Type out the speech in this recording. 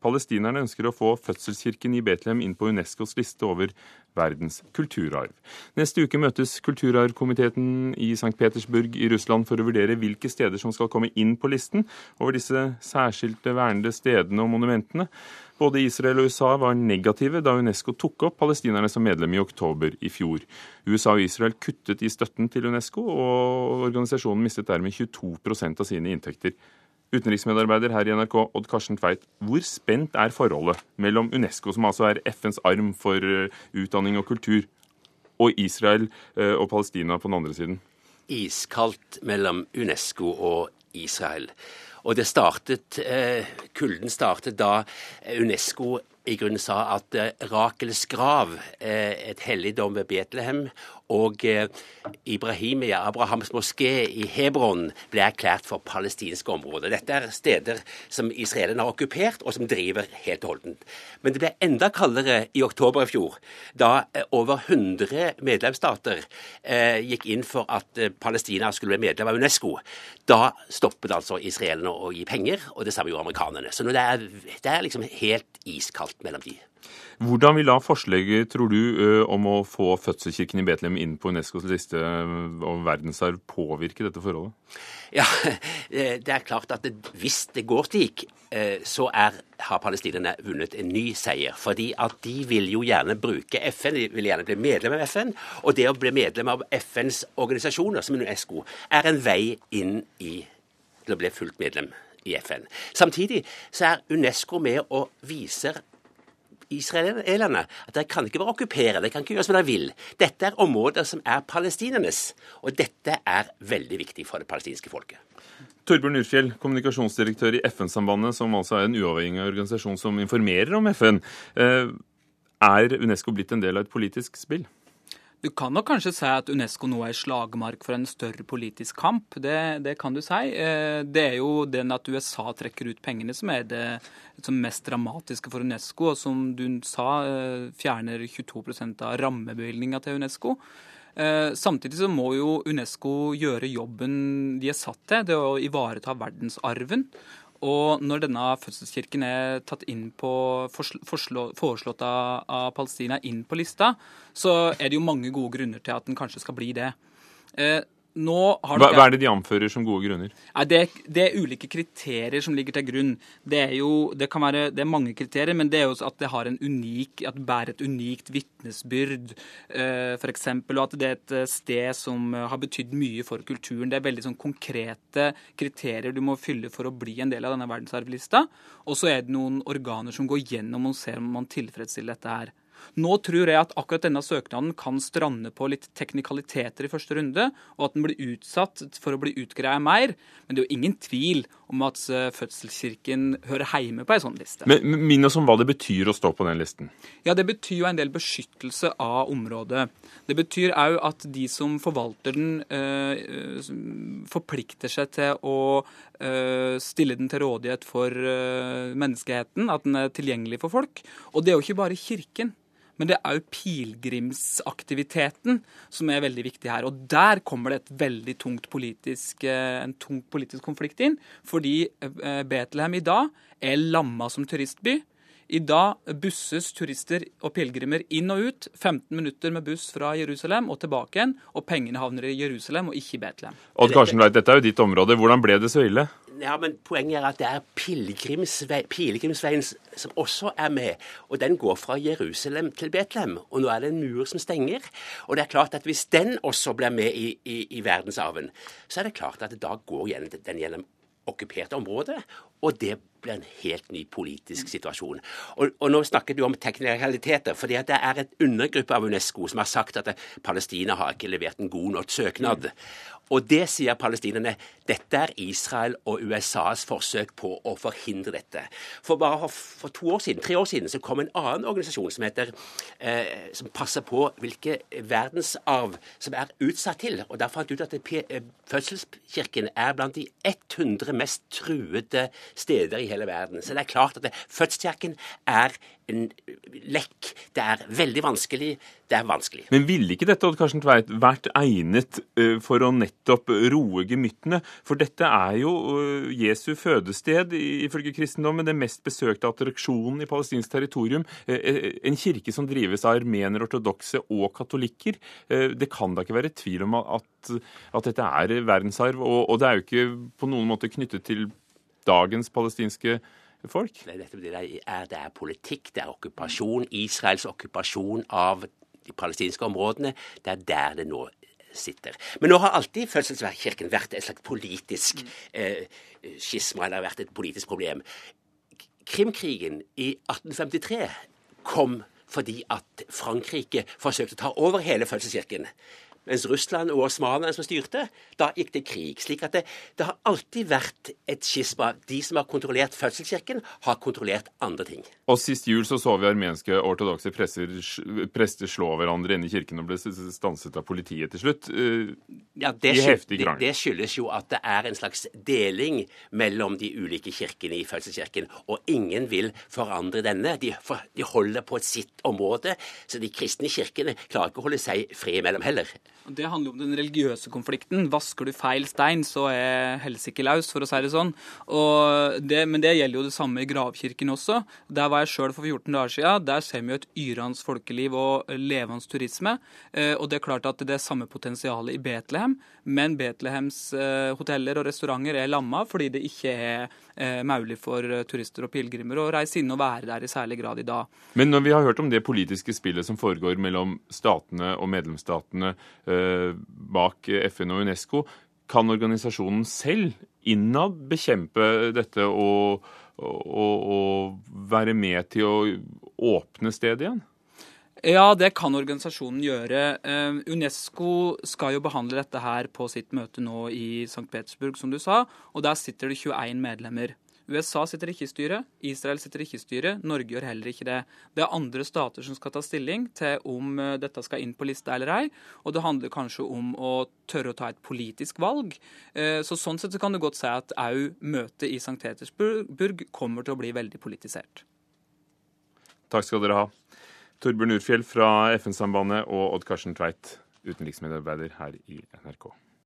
Palestinerne ønsker å få fødselskirken i Betlehem inn på Unescos liste over verdens kulturarv. Neste uke møtes kulturarvkomiteen i St. Petersburg i Russland for å vurdere hvilke steder som skal komme inn på listen over disse særskilte vernede stedene og monumentene. Både Israel og USA var negative da Unesco tok opp palestinerne som medlem i oktober i fjor. USA og Israel kuttet i støtten til Unesco, og organisasjonen mistet dermed 22% av sine inntekter. Utenriksmedarbeider her i NRK, Odd Karsten Tveit. Hvor spent er forholdet mellom Unesco, som altså er FNs arm for eh, utdanning og kultur, og Israel eh, og Palestina på den andre siden? Iskaldt mellom Unesco og Israel. Og det startet, eh, kulden startet da Unesco i grunnen sa at Rakels grav, et helligdom ved Betlehem, og Ibrahim Ibrahimia, Abrahams moské i Hebron, ble erklært for palestinske områder. Dette er steder som israelerne har okkupert, og som driver helt holdent. Men det ble enda kaldere i oktober i fjor, da eh, over 100 medlemsstater eh, gikk inn for at eh, Palestina skulle bli medlem av UNESCO. Da stoppet altså israelerne å gi penger, og det samme gjorde amerikanerne. Så det er, det er liksom helt iskaldt mellom de. Hvordan vil da forslaget, tror du, om å få fødselskirken i Betlehem inn på Unescos liste om verdensarv påvirke dette forholdet? Ja, det er klart at hvis det går slik, så er, har palestinerne vunnet en ny seier. Fordi at de vil jo gjerne bruke FN, de vil gjerne bli medlem av FN. Og det å bli medlem av FNs organisasjoner, som UNESCO, er en vei inn i til å bli fullt medlem i FN. Samtidig så er UNESCO med og viser israelerne at de kan ikke bare okkupere, de kan ikke gjøre som de vil. Dette er områder som er palestinernes, og dette er veldig viktig for det palestinske folket. Torbjørn Urfjell, kommunikasjonsdirektør i FN-sambandet, som altså er en uavhengig organisasjon som informerer om FN. Eh, er UNESCO blitt en del av et politisk spill? Du kan nok kanskje si at Unesco nå er slagmark for en større politisk kamp. Det, det, kan du si. Eh, det er jo den at USA trekker ut pengene som er det som mest dramatiske for Unesco, og som du sa eh, fjerner 22% av rammebevilgninga til Unesco. Eh, samtidig så må jo Unesco gjøre jobben de er satt til, det å ivareta verdensarven. Og når denne fødselskirken er tatt inn på, foreslått av, Palestina inn på lista, så er det jo mange gode grunner til at den kanskje skal bli det. Eh, hva, hva, er det de anfører som gode grunner? Nei, det, det, er ulike kriterier som ligger til grunn. Det er jo det kan være, det er mange kriterier, men det er jo at det har en unik, at det bærer et unikt vitnesbyrd, eh, f.eks. Og at det er et eh, sted som har betydd mye for kulturen. Det er veldig sånn konkrete kriterier du må fylle for å bli en del av denne verdensarvlista. Og så er det noen organer som går gjennom og ser om man tilfredsstiller dette her. Nå tror jeg at akkurat denne søknaden kan strande på litt teknikaliteter i første runde, og at den blir utsatt for å bli utgreia mer. Men det er jo ingen tvil om at eh, fødselskirken hører hjemme på ei sånn liste. Men Minn oss om hva det betyr å stå på den listen. Ja, Det betyr jo en del beskyttelse av området. Det betyr òg at de som forvalter den, eh, forplikter seg til å eh, stille den til rådighet for eh, menneskeheten, at den er tilgjengelig for folk. Og det er jo ikke bare kirken. Men det er òg pilegrimsaktiviteten som er veldig viktig her. Og der kommer det et veldig tungt politisk, eh, en tung politisk konflikt inn. Fordi eh, Betlehem i dag er lamma som turistby. I dag busses turister og pilegrimer inn og ut. 15 minutter med buss fra Jerusalem og tilbake igjen. Og pengene havner i Jerusalem og ikke i Betlehem. Odd Karsten Veit, dette er jo ditt område. Hvordan ble det så ille? Ja, men Poenget er at det er pilegrimsveien som også er med. Og den går fra Jerusalem til Betlehem. Og nå er det en mur som stenger. Og det er klart at hvis den også blir med i, i, i verdensarven, så er det klart at da går den gjennom okkuperte områder. Og det blir en helt ny politisk situasjon. Og, og nå snakker du om teknikaliteter. fordi det er et undergruppe av Unesco som har sagt at Palestina har ikke levert en god nok søknad. Og det sier palestinerne. Dette er Israel og USAs forsøk på å forhindre dette. For bare for to år siden, tre år siden så kom en annen organisasjon som heter eh, som passer på hvilke verdensarv som er utsatt til. Og der fant ut at eh, fødselskirken er blant de 100 mest truede steder i hele verden. Så det er klart at det, er en lekk. Det er veldig vanskelig. Det er vanskelig. Men ville ikke dette Odd Karsten Tveit, vært egnet uh, for å nettopp roe gemyttene? For dette er jo uh, Jesu fødested, ifølge kristendommen, den mest besøkte attraksjonen i palestinsk territorium. Uh, en kirke som drives av armenere, ortodokse og katolikker. Det kan da ikke være tvil om at, at dette er verdensarv? Og, og det er jo ikke på noen måte knyttet til dagens palestinske folk? Det er, det er politikk, det er okkupasjon. Israels okkupasjon av de palestinske områdene. Det er der det nå sitter. Men nå har alltid fødselskirken vært et slags politisk eh, skisma, eller vært et politisk problem. Krimkrigen i 1853 kom fordi at Frankrike forsøkte å ta over hele fødselskirken mens Russland og osmanerne som styrte, da gikk det krig. Slik at det, det, har alltid vært et skisma. De som har kontrollert fødselskirken, har kontrollert andre ting. Og Sist jul så, så vi armenske ortodokse prester slå hverandre inne i kirken og ble stanset av politiet til slutt. Uh, ja, det, I heftig krangel. Det, det skyldes jo at det er en slags deling mellom de ulike kirkene i fødselskirken. Og ingen vil forandre denne. De, for, de holder på sitt område. Så de kristne kirkene klarer ikke å holde seg fri mellom heller. Det handler om den religiøse konflikten. Vasker du feil stein, så er helsike laus, for å si det sånn. Det, men det gjelder jo det samme i gravkirken også. Der var jeg sjøl for 14 dager siden. Der ser vi jo et yrende folkeliv og levende turisme. Eh, og det er klart at det er samme potensialet i Betlehem, men Betlehems eh, hoteller og restauranter er lamma fordi det ikke er mulig for turister og pilegrimer å reise inn og være der i særlig grad i dag. Men når vi har hørt om det politiske spillet som foregår mellom statene og medlemsstatene, Eh, bak FN og UNESCO. Kan organisasjonen selv innad bekjempe dette og, og, og være med til å åpne stedet igjen? Ja, det kan organisasjonen gjøre. Eh, Unesco skal jo behandle dette her på sitt møte nå i St. Petersburg, som du sa. Og der sitter det 21 medlemmer. USA sitter ikke i styret, Israel sitter ikke i styret, Norge gjør heller ikke det. Det er andre stater som skal ta stilling til om eh, dette skal inn på lista eller ei. Og det handler kanskje om å tørre å ta et politisk valg. Eh, så Sånn sett så kan du godt si at au møtet i St. Petersburg kommer til å bli veldig politisert. Takk skal dere ha. Torbjørn Urfjell fra FN-sambandet og Odd Karsten Tveit, utenriksmedarbeider her i NRK.